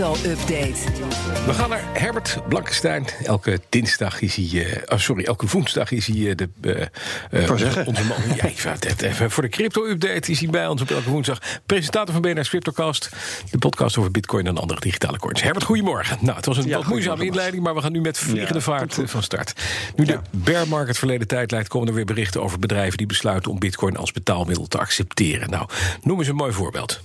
crypto-update. We gaan naar Herbert Blankenstein. Elke dinsdag is hij. eh, oh, sorry, elke woensdag is hij eh, de. zeggen. Onze man. Ja, ik wou het net even. Voor de crypto-update is hij bij ons op elke woensdag. Presentator van BNR's Cryptocast. De podcast over Bitcoin en andere digitale coins. Herbert, goedemorgen. Nou, het was een Ja, wat moeizame inleiding, maar we gaan nu met vliegende Ja, vaart van start. Nu de bear market verleden tijd leidt, komen er weer berichten over bedrijven die besluiten om Bitcoin als betaalmiddel te accepteren. Nou, noem eens een mooi voorbeeld.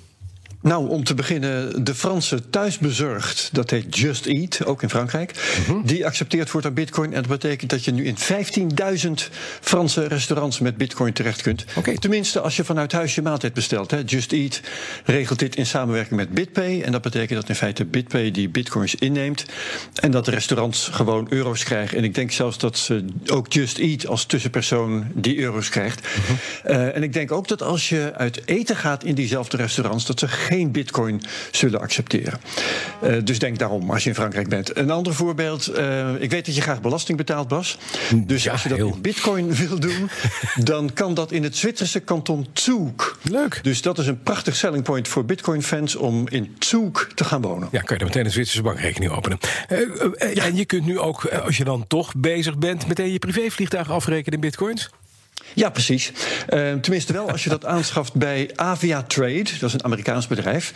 Nou, om te beginnen, de Franse thuisbezorgd, dat heet Just Eat, ook in Frankrijk, Mhm. die accepteert wordt aan Bitcoin. En dat betekent dat je nu in 15.000 Franse restaurants met Bitcoin terecht kunt. Oké. Tenminste, als je vanuit huis je maaltijd bestelt. Hè. Just Eat regelt dit in samenwerking met BitPay. En dat betekent dat in feite BitPay die Bitcoins inneemt. En dat de restaurants gewoon euro's krijgen. En ik denk zelfs dat ze ook Just Eat als tussenpersoon die euro's krijgt. Eh, en ik denk ook dat als je uit eten gaat in diezelfde restaurants, dat ze geen bitcoin zullen accepteren. Eh, dus denk daarom als je in Frankrijk bent. Een ander voorbeeld. eh, ik weet dat je graag belasting betaalt, Bas. Dus Ja, als je dat heel. in bitcoin wil doen, dan kan dat in het Zwitserse kanton Zug. Leuk. Dus dat is een prachtig selling point voor bitcoin-fans om in Zug te gaan wonen. Ja, kan je er meteen een Zwitserse bankrekening openen. Eh, eh, En je kunt nu ook, als je dan toch bezig bent, meteen je privévliegtuig afrekenen in bitcoins. Ja, precies. Eh, tenminste wel als je dat aanschaft bij Avia Trade. Dat is een Amerikaans bedrijf.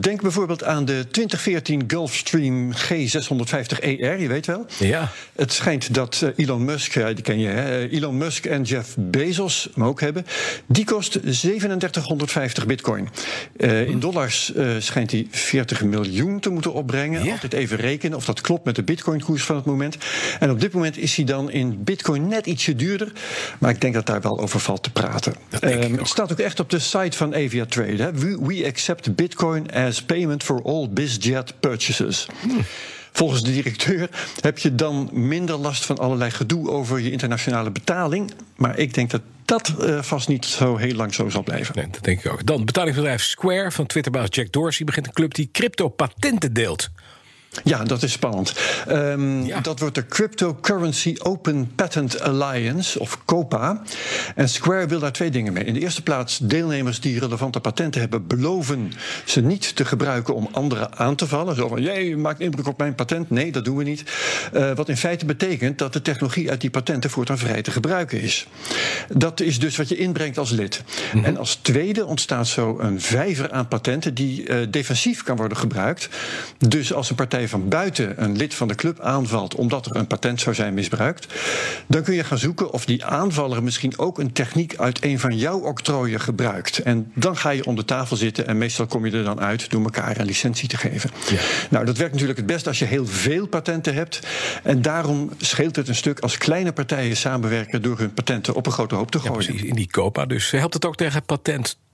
Denk bijvoorbeeld aan de 2014 Gulfstream G650ER, je weet wel. Ja. Het schijnt dat eh, Elon Musk, ja, die ken je, hè? Eh, Elon Musk en Jeff Bezos hem ook hebben. Die kost 3750 bitcoin. Eh, in dollars schijnt hij 40 miljoen te moeten opbrengen. Ja. Altijd even rekenen of dat klopt met de bitcoinkoers van het moment. En op dit moment is hij dan in bitcoin net ietsje duurder. Maar ik denk dat daar wel over valt te praten. Ehm, het staat ook echt op de site van Avia Trade. Hè? We, we accept bitcoin as payment for all BizJet purchases. Volgens de directeur heb je dan minder last van allerlei gedoe over je internationale betaling. Maar ik denk dat dat eh, vast niet zo heel lang zo zal blijven. Nee, dat denk ik ook. Dan betalingsbedrijf Square van Twitterbaas Jack Dorsey begint een club die crypto-patenten deelt. Ja, dat is spannend. Ehm, Ja. Dat wordt de Cryptocurrency Open Patent Alliance, of COPA. En Square wil daar twee dingen mee. In de eerste plaats, deelnemers die relevante patenten hebben, beloven ze niet te gebruiken om anderen aan te vallen. Zo van, jij je maakt inbreuk op mijn patent. Nee, dat doen we niet. Eh, wat in feite betekent dat de technologie uit die patenten voortaan vrij te gebruiken is. Dat is dus wat je inbrengt als lid. En als tweede ontstaat zo een vijver aan patenten die eh, defensief kan worden gebruikt. Dus als een partij van buiten een lid van de club aanvalt omdat er een patent zou zijn misbruikt, dan kun je gaan zoeken of die aanvaller misschien ook een techniek uit een van jouw octrooien gebruikt. En dan ga je om de tafel zitten en meestal kom je er dan uit door elkaar een licentie te geven. Ja. Nou, dat werkt natuurlijk het best als je heel veel patenten hebt. En daarom scheelt het een stuk als kleine partijen samenwerken door hun patenten op een grote hoop te Ja, gooien. precies, in die COPA. Dus helpt het ook tegen patenttrollen?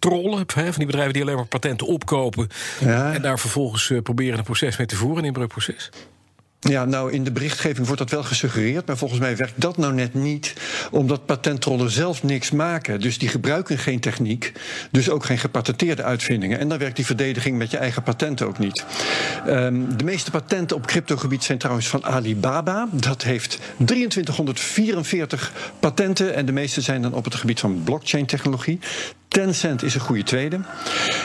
Hè, van die bedrijven die alleen maar patenten opkopen... Ja. en daar vervolgens eh, proberen een proces mee te voeren, inbreukproces? Ja, nou in de berichtgeving wordt dat wel gesuggereerd, maar volgens mij werkt dat nou net niet, omdat patentrollen zelf niks maken. Dus die gebruiken geen techniek, dus ook geen gepatenteerde uitvindingen. En dan werkt die verdediging met je eigen patent ook niet. Ehm, de meeste patenten op cryptogebied zijn trouwens van Alibaba. Dat heeft 2344 patenten en de meeste zijn dan op het gebied van blockchain-technologie. Tencent is een goede tweede.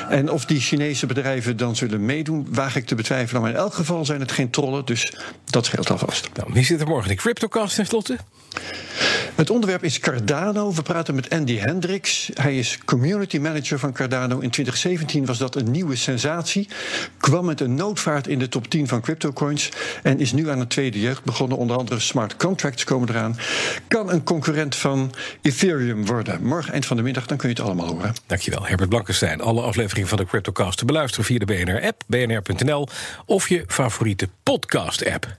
En of die Chinese bedrijven dan zullen meedoen, waag ik te betwijfelen. Maar in elk geval zijn het geen trollen, dus dat scheelt alvast. Nou, wie zit er morgen in de CryptoCast tenslotte? Het onderwerp is Cardano. We praten met Andy Hendricks. Hij is community manager van Cardano. In 2017 was dat een nieuwe sensatie. Kwam met een noodvaart in de top 10 van cryptocoins. En is nu aan een tweede jeugd begonnen. Onder andere smart contracts komen eraan. Kan een concurrent van Ethereum worden. Morgen eind van de middag, dan kun je het allemaal horen. Dankjewel, Herbert Blankenstein. Alle afleveringen van de CryptoCast te beluisteren via de BNR-app, bnr.nl... of je favoriete podcast-app.